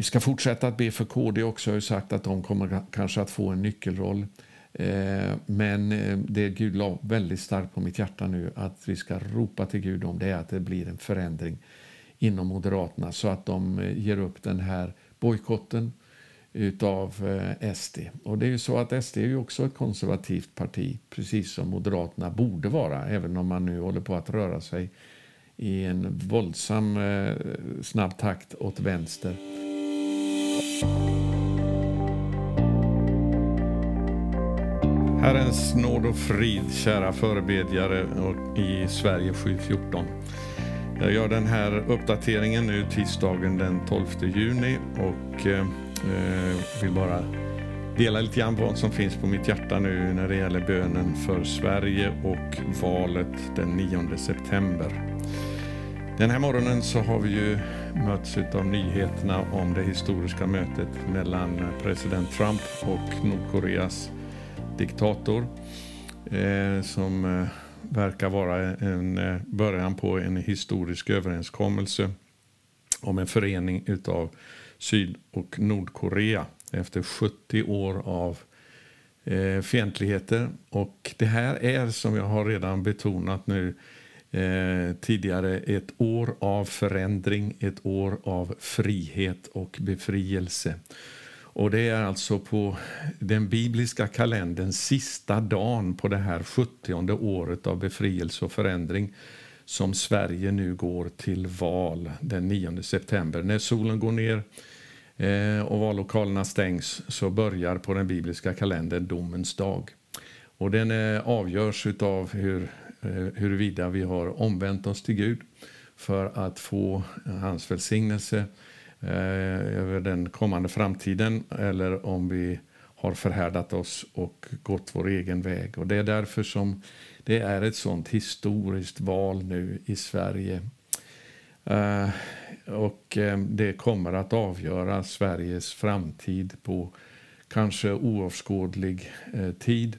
Vi ska fortsätta att be för KD också. Jag har sagt att de kommer kanske att få en nyckelroll. Eh, men eh, det Gud la väldigt starkt på mitt hjärta nu att vi ska ropa till Gud om det är att det blir en förändring inom Moderaterna så att de eh, ger upp den här bojkotten utav SD. Och det är ju så att SD är ju också ett konservativt parti, precis som Moderaterna borde vara, även om man nu håller på att röra sig i en våldsam snabb takt åt vänster. Herrens nåd och frid, kära förebedjare i Sverige 714. Jag gör den här uppdateringen nu tisdagen den 12 juni och eh, eh, vill bara dela lite grann vad som finns på mitt hjärta nu när det gäller bönen för Sverige och valet den 9 september. Den här morgonen så har vi ju mötts av nyheterna om det historiska mötet mellan president Trump och Nordkoreas diktator eh, som eh, verkar vara en eh, början på en historisk överenskommelse om en förening utav Syd och Nordkorea efter 70 år av fientligheter. Och det här är som jag har redan betonat nu eh, tidigare ett år av förändring, ett år av frihet och befrielse. Och det är alltså på den bibliska kalendern sista dagen på det här 70 året av befrielse och förändring som Sverige nu går till val den 9 september. När solen går ner eh, och vallokalerna stängs så börjar på den bibliska kalendern domens dag. Och den eh, avgörs av hur, Eh, huruvida vi har omvänt oss till Gud för att få hans välsignelse eh, över den kommande framtiden eller om vi har förhärdat oss och gått vår egen väg. Och Det är därför som det är ett sånt historiskt val nu i Sverige. Eh, och det kommer att avgöra Sveriges framtid på kanske oavskådlig tid.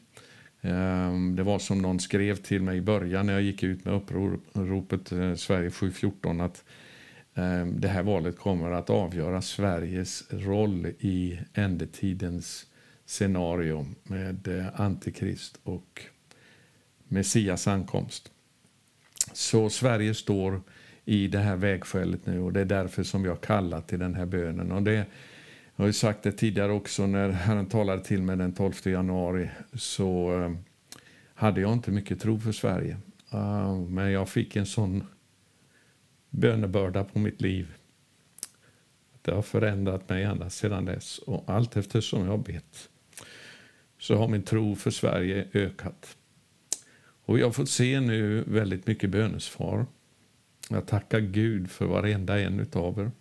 Ehm, det var som någon skrev till mig i början när jag gick ut med uppropet eh, Sverige 714 att ehm, det här valet kommer att avgöra Sveriges roll i ändetidens scenario med eh, Antikrist och Messias ankomst. Så Sverige står i det här vägskälet nu och det är därför som jag kallar till den här bönen. Och det, jag har ju sagt det tidigare också när Herren talade till mig den 12 januari så eh, hade jag inte mycket tro för Sverige. Eh, men jag fick en sån bönebörda på mitt liv. Det har förändrat mig ända sedan dess och allt eftersom jag har bett så har min tro för Sverige ökat. Och jag har fått se nu väldigt mycket bönesvar. Jag tackar Gud för varenda en utav er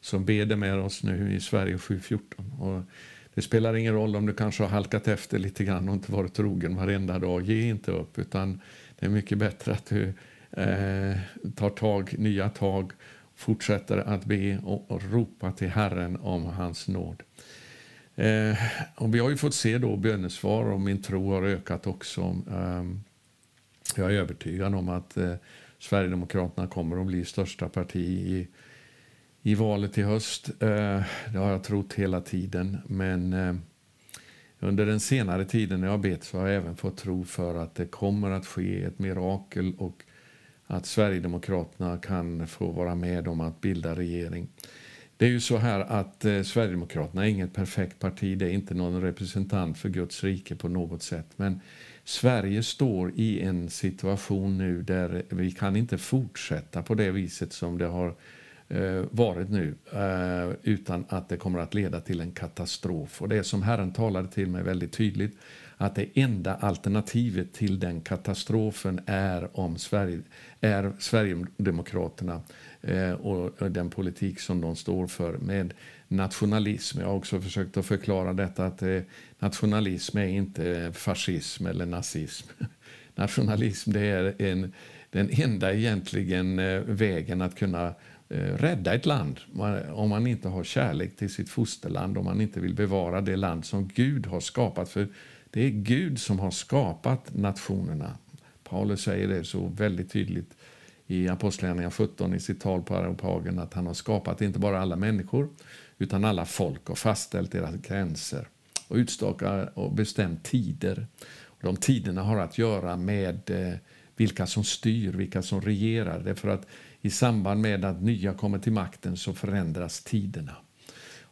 som ber med oss nu i Sverige 714. Och det spelar ingen roll om du kanske har halkat efter lite grann och inte varit trogen varenda dag. Ge inte upp, utan det är mycket bättre att du eh, tar tag, nya tag, fortsätter att be och, och ropa till Herren om hans nåd. Eh, och vi har ju fått se då bönesvar och min tro har ökat också. Eh, jag är övertygad om att eh, Sverigedemokraterna kommer att bli största parti i, i valet i höst. Eh, det har jag trott hela tiden. Men eh, under den senare tiden när jag bett så har jag även fått tro för att det kommer att ske ett mirakel och att Sverigedemokraterna kan få vara med om att bilda regering. Det är ju så här att eh, Sverigedemokraterna är inget perfekt parti, det är inte någon representant för Guds rike på något sätt. Men Sverige står i en situation nu där vi kan inte fortsätta på det viset som det har Eh, varit nu eh, utan att det kommer att leda till en katastrof. Och det som Herren talade till mig väldigt tydligt att det enda alternativet till den katastrofen är om Sverige, är Sverigedemokraterna eh, och den politik som de står för med nationalism. Jag har också försökt att förklara detta att eh, nationalism är inte fascism eller nazism. Nationalism det är en, den enda egentligen eh, vägen att kunna Eh, rädda ett land om man inte har kärlek till sitt fosterland, om man inte vill bevara det land som Gud har skapat. För det är Gud som har skapat nationerna. Paulus säger det så väldigt tydligt i Apostlagärningarna 17 i sitt tal på Areopagen att han har skapat inte bara alla människor utan alla folk och fastställt deras gränser och utstakat och bestämt tider. De tiderna har att göra med eh, vilka som styr, vilka som regerar. Därför att i samband med att nya kommer till makten så förändras tiderna.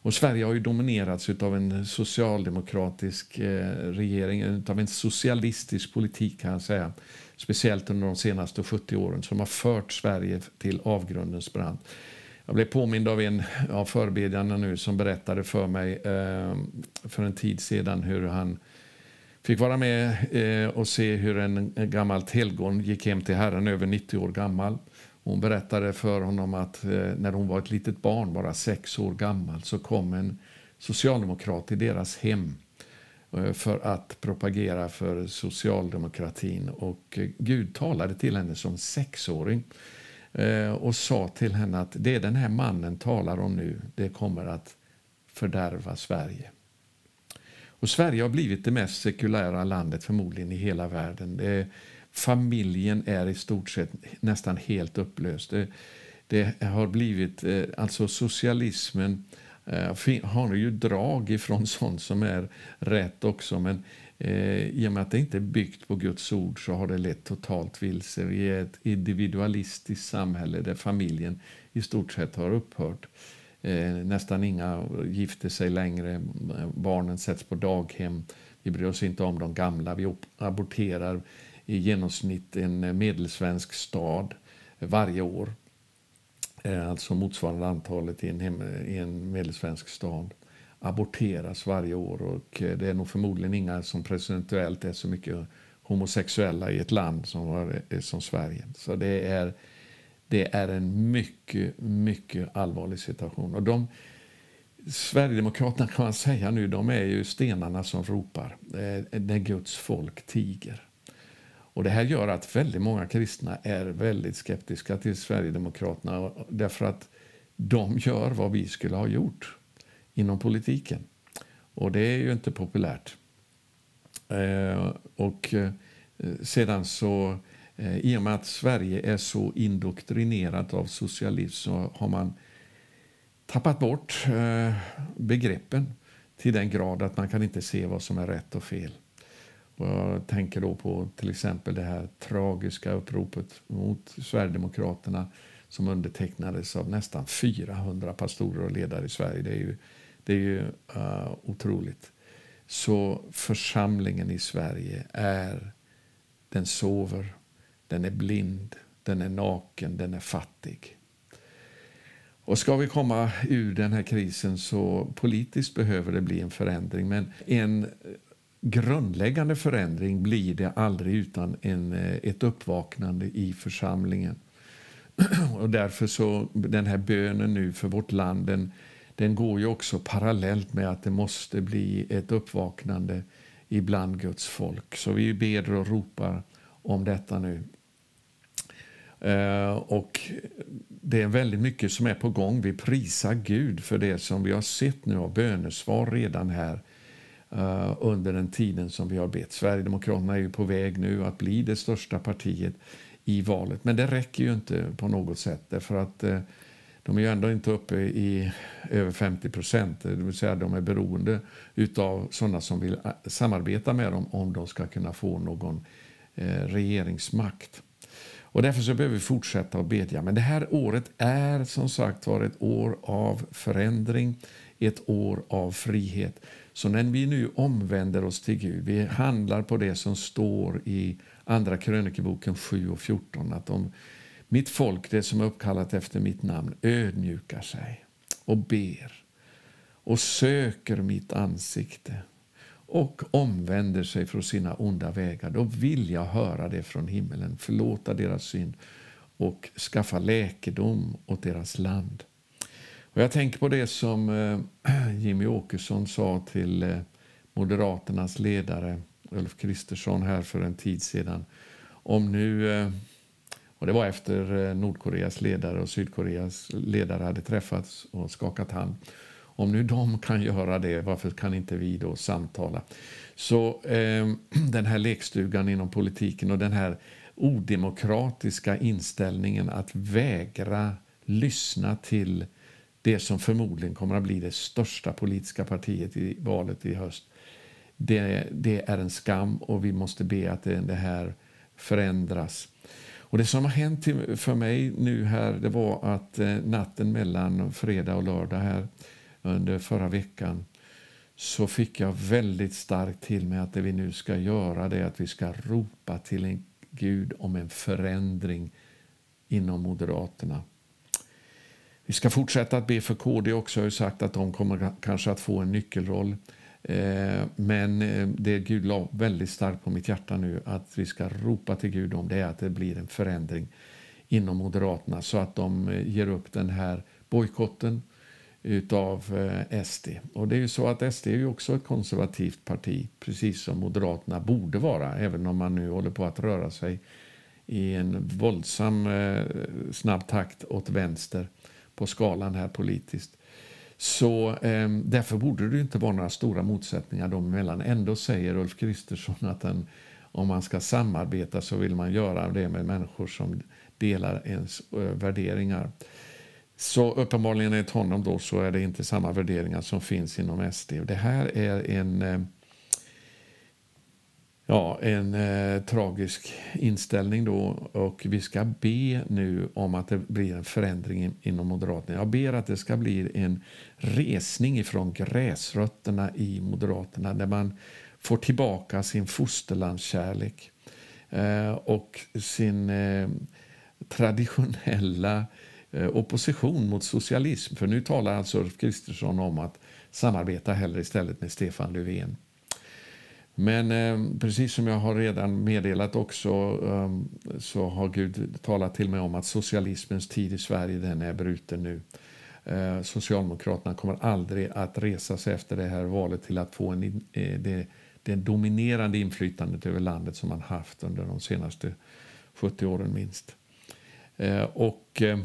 Och Sverige har ju dominerats av en socialdemokratisk eh, regering, av en socialistisk politik kan jag säga. Speciellt under de senaste 70 åren som har fört Sverige till avgrundens brant. Jag blev påmind av en av förebedjarna nu som berättade för mig eh, för en tid sedan hur han fick vara med eh, och se hur en, en gammalt helgon gick hem till Herren över 90 år gammal. Hon berättade för honom att eh, när hon var ett litet barn, bara sex år gammal, så kom en socialdemokrat till deras hem eh, för att propagera för socialdemokratin. Och eh, Gud talade till henne som sexåring eh, och sa till henne att det den här mannen talar om nu, det kommer att fördärva Sverige. Och Sverige har blivit det mest sekulära landet förmodligen i hela världen. Det, familjen är i stort sett nästan helt upplöst. Det, det har blivit, eh, alltså socialismen eh, har ju drag ifrån sånt som är rätt också. Men eh, i och med att det inte är byggt på Guds ord så har det lett totalt vilse. Vi är ett individualistiskt samhälle där familjen i stort sett har upphört. Eh, nästan inga gifter sig längre. Barnen sätts på daghem. Vi bryr oss inte om de gamla. Vi aborterar i genomsnitt en eh, medelsvensk stad varje år. Eh, alltså motsvarande antalet i en, hem, i en medelsvensk stad aborteras varje år. och eh, Det är nog förmodligen inga som procentuellt är så mycket homosexuella i ett land som, som Sverige. Så det är det är en mycket, mycket allvarlig situation. Och de, Sverigedemokraterna kan man säga nu, de är ju stenarna som ropar eh, när Guds folk tiger. Och Det här gör att väldigt många kristna är väldigt skeptiska till Sverigedemokraterna därför att de gör vad vi skulle ha gjort inom politiken. Och det är ju inte populärt. Eh, och eh, sedan så Eh, I och med att Sverige är så indoktrinerat av socialism så har man tappat bort eh, begreppen till den grad att man kan inte se vad som är rätt och fel. Och jag tänker då på till exempel det här tragiska uppropet mot Sverigedemokraterna som undertecknades av nästan 400 pastorer och ledare i Sverige. Det är ju, det är ju uh, otroligt. Så församlingen i Sverige är, den sover den är blind, den är naken, den är fattig. Och ska vi komma ur den här krisen så politiskt behöver det bli en förändring. Men en grundläggande förändring blir det aldrig utan en, eh, ett uppvaknande i församlingen. Och därför så den här bönen nu för vårt land den, den går ju också parallellt med att det måste bli ett uppvaknande ibland Guds folk. Så vi ber och ropar om detta nu. Eh, och det är väldigt mycket som är på gång. Vi prisar Gud för det som vi har sett nu av bönesvar redan här uh, under den tiden som vi har bett. Sverigedemokraterna är ju på väg nu att bli det största partiet i valet. Men det räcker ju inte på något sätt därför att uh, de är ju ändå inte uppe i över 50 procent. Eh, det vill säga de är beroende av sådana som vill samarbeta med dem om de ska kunna få någon regeringsmakt. Och därför så behöver vi fortsätta att bedja. Men det här året är som sagt var ett år av förändring, ett år av frihet. Så när vi nu omvänder oss till Gud, vi handlar på det som står i Andra krönikeboken 7 och 14, att om mitt folk, det som är uppkallat efter mitt namn, ödmjukar sig och ber och söker mitt ansikte och omvänder sig från sina onda vägar, då vill jag höra det från himmelen, förlåta deras synd och skaffa läkedom åt deras land. Och jag tänker på det som eh, Jimmy Åkesson sa till eh, Moderaternas ledare Ulf Kristersson här för en tid sedan. Om nu, eh, och det var efter eh, Nordkoreas ledare och Sydkoreas ledare hade träffats och skakat hand. Om nu de kan göra det, varför kan inte vi då samtala? Så eh, den här lekstugan inom politiken och den här odemokratiska inställningen att vägra lyssna till det som förmodligen kommer att bli det största politiska partiet i valet i höst. Det, det är en skam och vi måste be att det, det här förändras. Och Det som har hänt för mig nu här det var att eh, natten mellan fredag och lördag här under förra veckan så fick jag väldigt starkt till mig att det vi nu ska göra det är att vi ska ropa till en Gud om en förändring inom Moderaterna. Vi ska fortsätta att be för KD också. Jag har sagt att de kommer kanske att få en nyckelroll. Eh, men eh, det Gud la väldigt starkt på mitt hjärta nu att vi ska ropa till Gud om det är att det blir en förändring inom Moderaterna så att de eh, ger upp den här bojkotten utav SD. Och det är ju så att SD är ju också ett konservativt parti, precis som Moderaterna borde vara, även om man nu håller på att röra sig i en våldsam snabb takt åt vänster på skalan här politiskt. Så eh, därför borde det inte vara några stora motsättningar dem emellan. Ändå säger Ulf Kristersson att den, om man ska samarbeta så vill man göra det med människor som delar ens äh, värderingar. Så uppenbarligen enligt honom då så är det inte samma värderingar som finns inom SD. Det här är en eh, ja, en eh, tragisk inställning då och vi ska be nu om att det blir en förändring inom Moderaterna. Jag ber att det ska bli en resning ifrån gräsrötterna i Moderaterna där man får tillbaka sin fosterlandskärlek eh, och sin eh, traditionella eh, opposition mot socialism. För nu talar alltså Ulf Kristersson om att samarbeta hellre istället med Stefan Löfven. Men eh, precis som jag har redan meddelat också eh, så har Gud talat till mig om att socialismens tid i Sverige den är bruten nu. Eh, Socialdemokraterna kommer aldrig att resa sig efter det här valet till att få en, eh, det, det dominerande inflytandet över landet som man haft under de senaste 70 åren minst. Eh, och eh,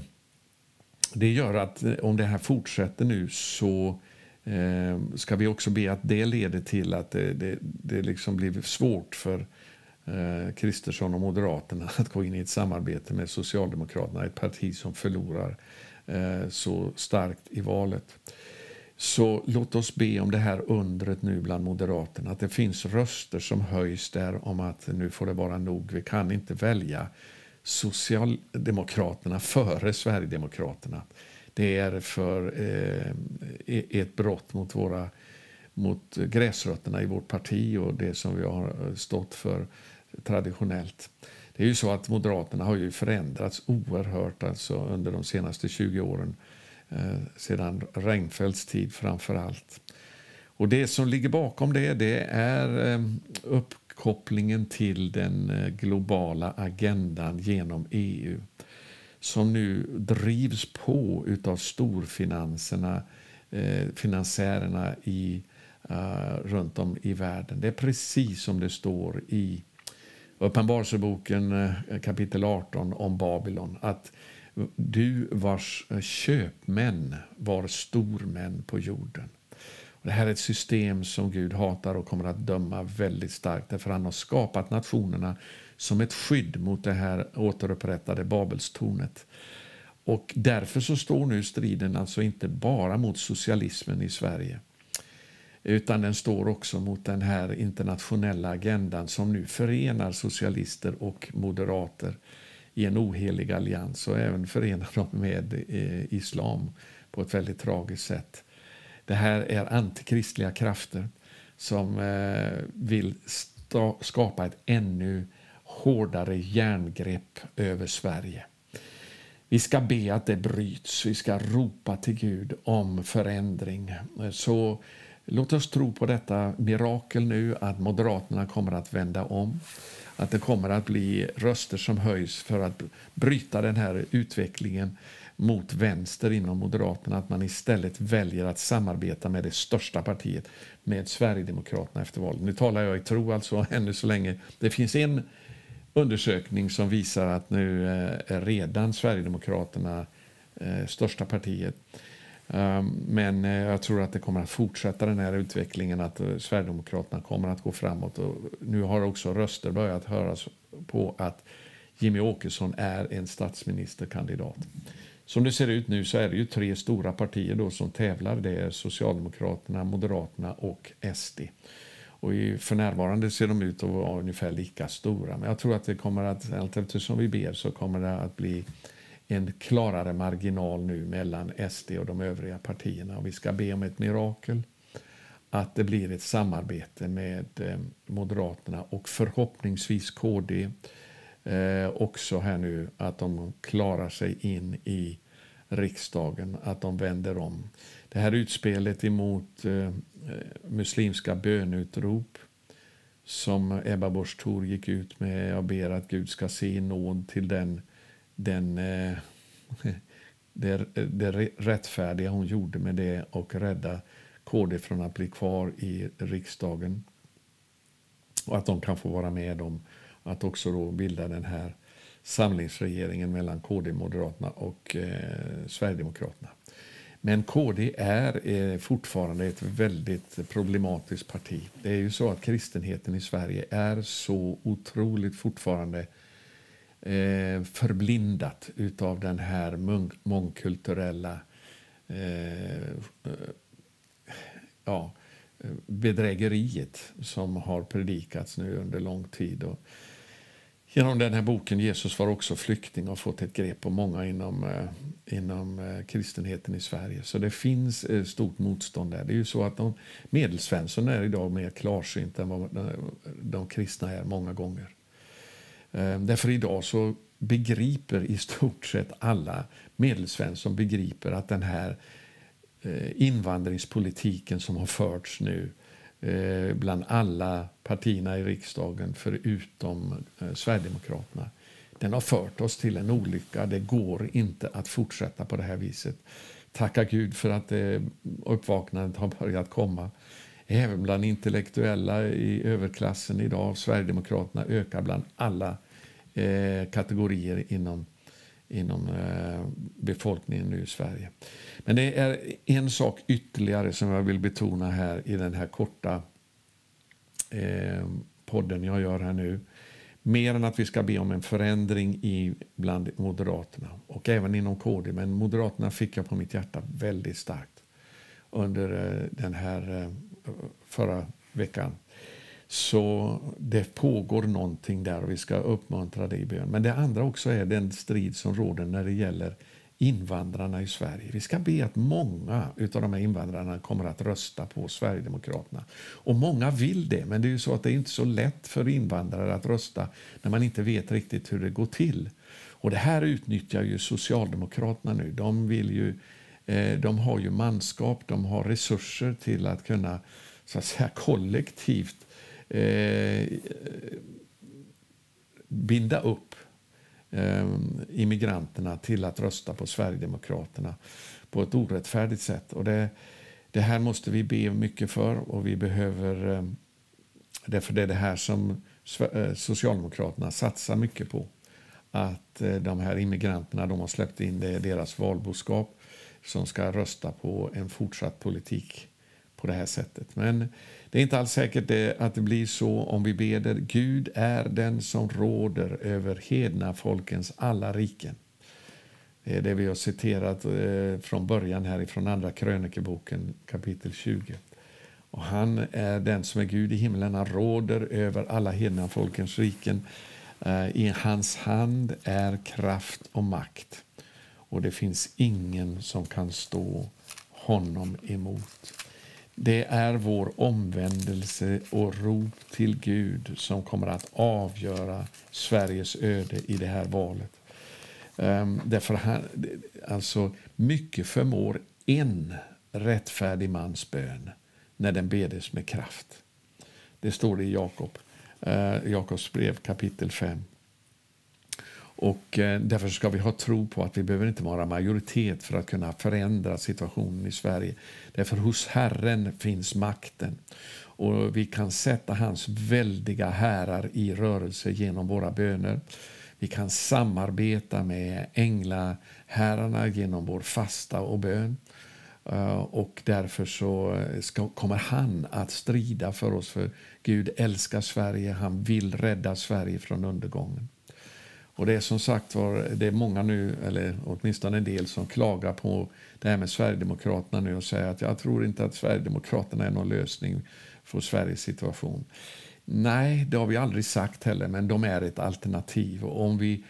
Det gör att eh, om det här fortsätter nu så eh, ska vi också be att det leder till att det, det, det liksom blir svårt för eh, Kristersson och Moderaterna att gå in i ett samarbete med Socialdemokraterna, ett parti som förlorar eh, så starkt i valet. Så låt oss be om det här undret nu bland Moderaterna, att det finns röster som höjs där om att nu får det vara nog, vi kan inte välja Socialdemokraterna före Sverigedemokraterna det är för eh, ett brott mot, våra, mot gräsrötterna i vårt parti och det som vi har stått för traditionellt. Det är ju så att Moderaterna har ju förändrats oerhört alltså under de senaste 20 åren. Eh, sedan Reinfeldts tid framför allt. Och det som ligger bakom det, det är eh, uppkopplingen till den eh, globala agendan genom EU som nu drivs på av storfinanserna, eh, finansiärerna i, eh, runt om i världen. Det är precis som det står i Uppenbarelseboken eh, kapitel 18 om Babylon. Att du vars eh, köpmän var stormän på jorden. Det här är ett system som Gud hatar och kommer att döma väldigt starkt därför han har skapat nationerna som ett skydd mot det här återupprättade Babelstornet. Och därför så står nu striden alltså inte bara mot socialismen i Sverige utan den står också mot den här internationella agendan som nu förenar socialister och moderater i en ohelig allians och även förenar dem med eh, islam på ett väldigt tragiskt sätt. Det här är antikristliga krafter som eh, vill skapa ett ännu hårdare järngrepp över Sverige. Vi ska be att det bryts, vi ska ropa till Gud om förändring. Så låt oss tro på detta mirakel nu, att Moderaterna kommer att vända om. Att det kommer att bli röster som höjs för att bryta den här utvecklingen mot vänster inom Moderaterna, att man istället väljer att samarbeta med det största partiet, med Sverigedemokraterna efter valet. Nu talar jag i tro alltså ännu så länge. Det finns en undersökning som visar att nu eh, är redan Sverigedemokraterna eh, största partiet. Ehm, men eh, jag tror att det kommer att fortsätta den här utvecklingen att Sverigedemokraterna kommer att gå framåt. Och nu har också röster börjat höras på att Jimmy Åkesson är en statsministerkandidat. Som det ser ut nu så är det ju tre stora partier då som tävlar. Det är Socialdemokraterna, Moderaterna och SD. Och i, för närvarande ser de ut att vara ungefär lika stora. Men jag tror att det kommer att, allt eftersom vi ber, så kommer det att bli en klarare marginal nu mellan SD och de övriga partierna. Och vi ska be om ett mirakel, att det blir ett samarbete med eh, Moderaterna och förhoppningsvis KD eh, också här nu, att de klarar sig in i riksdagen, att de vänder om. Det här utspelet emot eh, muslimska bönutrop som Ebba Busch Thor gick ut med. Jag ber att Gud ska se nåd till den, den eh, det, det rättfärdiga hon gjorde med det och rädda KD från att bli kvar i riksdagen. Och att de kan få vara med om att också då bilda den här samlingsregeringen mellan KD, Moderaterna och eh, Sverigedemokraterna. Men KD är eh, fortfarande ett väldigt problematiskt parti. Det är ju så att kristenheten i Sverige är så otroligt fortfarande eh, förblindat utav den här mångkulturella eh, ja, bedrägeriet som har predikats nu under lång tid. Och genom den här boken Jesus var också flykting och fått ett grepp på många inom, eh, inom eh, kristenheten i Sverige. Så det finns eh, stort motstånd där. Det är ju så att de, Medelsvensson är idag mer klarsynt än vad de, de kristna är många gånger. Därför idag så begriper i stort sett alla Medelsvensson begriper att den här invandringspolitiken som har förts nu Eh, bland alla partierna i riksdagen förutom eh, Sverigedemokraterna. Den har fört oss till en olycka. Det går inte att fortsätta på det här viset. Tacka Gud för att eh, uppvaknandet har börjat komma. Även bland intellektuella i överklassen idag. Sverigedemokraterna ökar bland alla eh, kategorier inom, inom eh, befolkningen nu i Sverige. Men det är en sak ytterligare som jag vill betona här i den här korta eh, podden jag gör här nu. Mer än att vi ska be om en förändring i, bland Moderaterna och även inom KD. Men Moderaterna fick jag på mitt hjärta väldigt starkt under eh, den här förra veckan. Så det pågår någonting där och vi ska uppmuntra det i bön. Men det andra också är den strid som råder när det gäller invandrarna i Sverige. Vi ska be att många av de här invandrarna kommer att rösta på Sverigedemokraterna. Och många vill det, men det är ju så att det är inte så lätt för invandrare att rösta när man inte vet riktigt hur det går till. Och det här utnyttjar ju Socialdemokraterna nu. De, vill ju, eh, de har ju manskap, de har resurser till att kunna så att säga, kollektivt eh, binda upp eh, immigranterna till att rösta på Sverigedemokraterna på ett orättfärdigt sätt. Och det, det här måste vi be mycket för och vi behöver eh, Därför det är det här som eh, Socialdemokraterna satsar mycket på. Att eh, de här immigranterna de har släppt in det deras valboskap som ska rösta på en fortsatt politik på det här sättet. Men det är inte alls säkert det, att det blir så om vi beder. Gud är den som råder över hedna folkens alla riken. Det är det vi har citerat eh, från början här ifrån Andra krönikeboken kapitel 20. Och han är den som är Gud i himlen. Han råder över alla hedna folkens riken. Eh, I hans hand är kraft och makt. Och det finns ingen som kan stå honom emot. Det är vår omvändelse och rop till Gud som kommer att avgöra Sveriges öde i det här valet. Um, därför han, alltså, mycket förmår en rättfärdig mans bön när den bedes med kraft. Det står det i Jakob, uh, Jakobs brev kapitel 5. Och eh, därför ska vi ha tro på att vi behöver inte vara majoritet för att kunna förändra situationen i Sverige. Därför hos Herren finns makten. Och vi kan sätta hans väldiga härar i rörelse genom våra böner. Vi kan samarbeta med änglahärarna genom vår fasta och bön. Eh, och därför så eh, ska, kommer han att strida för oss. För Gud älskar Sverige, han vill rädda Sverige från undergången. Och det är som sagt var, det är många nu, eller åtminstone en del, som klagar på det här med Sverigedemokraterna nu och säger att jag tror inte att Sverigedemokraterna är någon lösning för Sveriges situation. Nej, det har vi aldrig sagt heller, men de är ett alternativ. Och om vi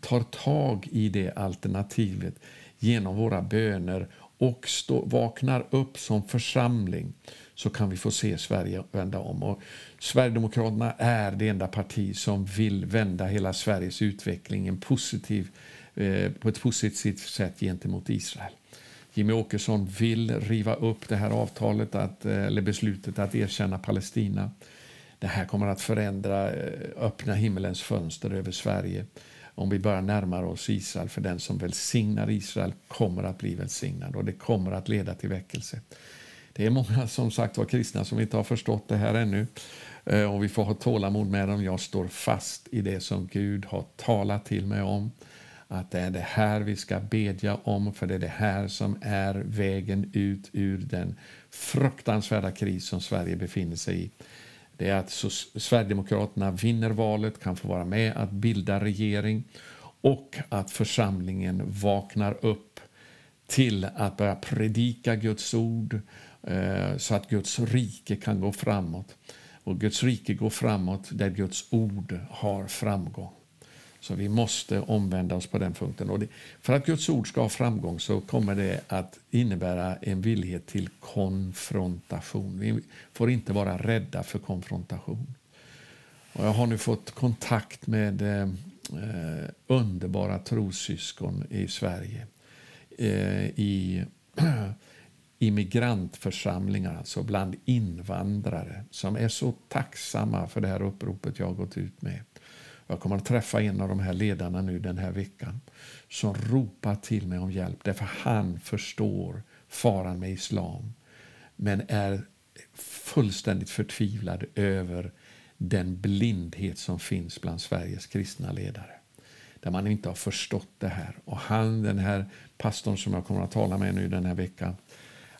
tar tag i det alternativet genom våra böner och stå, vaknar upp som församling så kan vi få se Sverige vända om. Och Sverigedemokraterna är det enda parti som vill vända hela Sveriges utveckling en positiv, eh, på ett positivt sätt gentemot Israel. Jimmy Åkesson vill riva upp det här avtalet, att, eh, eller beslutet att erkänna Palestina. Det här kommer att förändra, eh, öppna himmelens fönster över Sverige om vi börjar närma oss Israel. För den som välsignar Israel kommer att bli välsignad och det kommer att leda till väckelse. Det är många som sagt var kristna som inte har förstått det här ännu. Eh, och vi får ha tålamod med dem. Jag står fast i det som Gud har talat till mig om. Att det är det här vi ska bedja om, för det är det här som är vägen ut ur den fruktansvärda kris som Sverige befinner sig i. Det är att Sverigedemokraterna vinner valet, kan få vara med att bilda regering och att församlingen vaknar upp till att börja predika Guds ord Eh, så att Guds rike kan gå framåt. Och Guds rike går framåt där Guds ord har framgång. Så vi måste omvända oss på den punkten. Och det, för att Guds ord ska ha framgång så kommer det att innebära en villighet till konfrontation. Vi får inte vara rädda för konfrontation. Och jag har nu fått kontakt med eh, underbara trossyskon i Sverige. Eh, I immigrantförsamlingar, alltså bland invandrare som är så tacksamma för det här uppropet jag har gått ut med. Jag kommer att träffa en av de här ledarna nu den här veckan som ropar till mig om hjälp därför han förstår faran med islam men är fullständigt förtvivlad över den blindhet som finns bland Sveriges kristna ledare. Där man inte har förstått det här. Och han, den här pastorn som jag kommer att tala med nu den här veckan,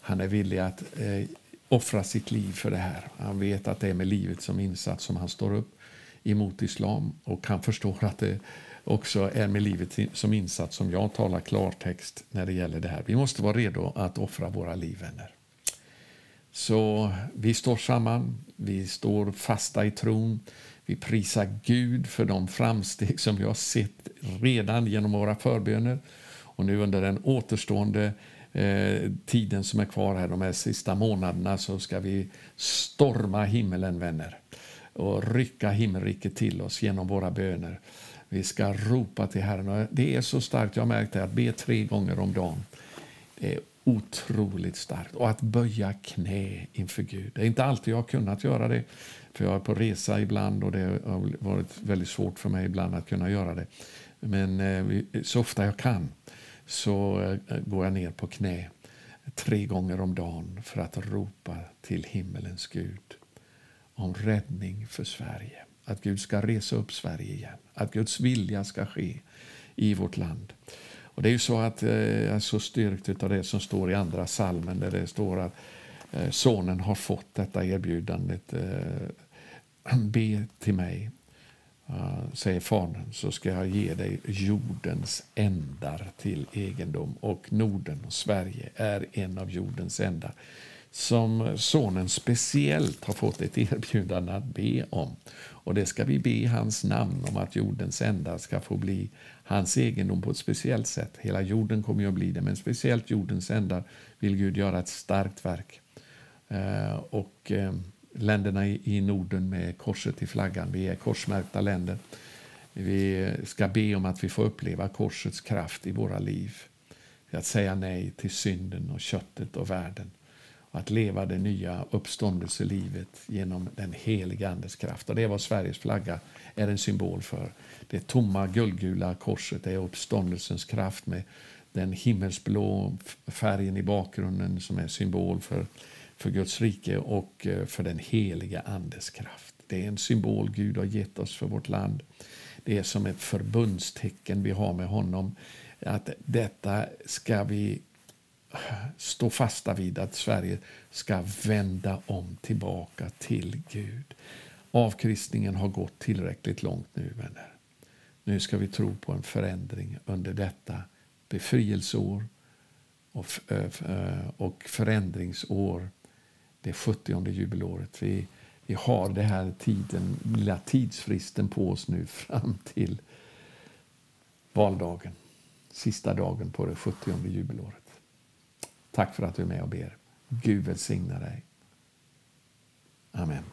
han är villig att eh, offra sitt liv för det här. Han vet att det är med livet som insats som han står upp emot islam och han förstår att det också är med livet som insats som jag talar klartext när det gäller det här. Vi måste vara redo att offra våra liv, vänner. Så vi står samman, vi står fasta i tron. Vi prisar Gud för de framsteg som vi har sett redan genom våra förböner. Och nu under den återstående eh, tiden som är kvar här, de här sista månaderna, så ska vi storma himmelen, vänner och rycka himmelriket till oss genom våra böner. Vi ska ropa till Herren. Det är så starkt, jag har märkt det, att be tre gånger om dagen. Det är otroligt starkt. Och att böja knä inför Gud. Det är inte alltid jag har kunnat göra det, för jag är på resa ibland och det har varit väldigt svårt för mig ibland att kunna göra det. Men eh, så ofta jag kan så eh, går jag ner på knä tre gånger om dagen för att ropa till himmelens Gud om räddning för Sverige. Att Gud ska resa upp Sverige igen. Att Guds vilja ska ske i vårt land. Och Det är ju så att eh, jag är så styrkt av det som står i andra salmen där det står att eh, sonen har fått detta erbjudandet. Be till mig, Eh, säger fadern, så ska jag ge dig jordens ändar till egendom. Och Norden och Sverige är en av jordens ändar som sonen speciellt har fått ett erbjudande att be om. Och det ska vi be i hans namn om att jordens ända ska få bli hans egendom på ett speciellt sätt. Hela jorden kommer ju att bli det, men speciellt jordens ändar vill Gud göra ett starkt verk. Eh, och eh, länderna i Norden med korset i flaggan, vi är korsmärkta länder. Vi ska be om att vi får uppleva korsets kraft i våra liv. Att säga nej till synden och köttet och världen att leva det nya uppståndelselivet genom den heliga Andes kraft. Och det är vad Sveriges flagga är en symbol för. Det tomma guldgula korset är uppståndelsens kraft med den himmelsblå färgen i bakgrunden som är symbol för, för Guds rike och eh, för den heliga Andes kraft. Det är en symbol Gud har gett oss för vårt land. Det är som ett förbundstecken vi har med honom. Att detta ska vi stå fasta vid att Sverige ska vända om tillbaka till Gud. Avkristningen har gått tillräckligt långt nu, vänner. Nu ska vi tro på en förändring under detta befrielseår och, eh, eh, och förändringsår, det 70 jubelåret. Vi, vi har den här tiden, lilla tidsfristen på oss nu fram till valdagen, sista dagen på det 70 jubelåret. Tack för att du är med och ber. Gud välsigna dig. Amen.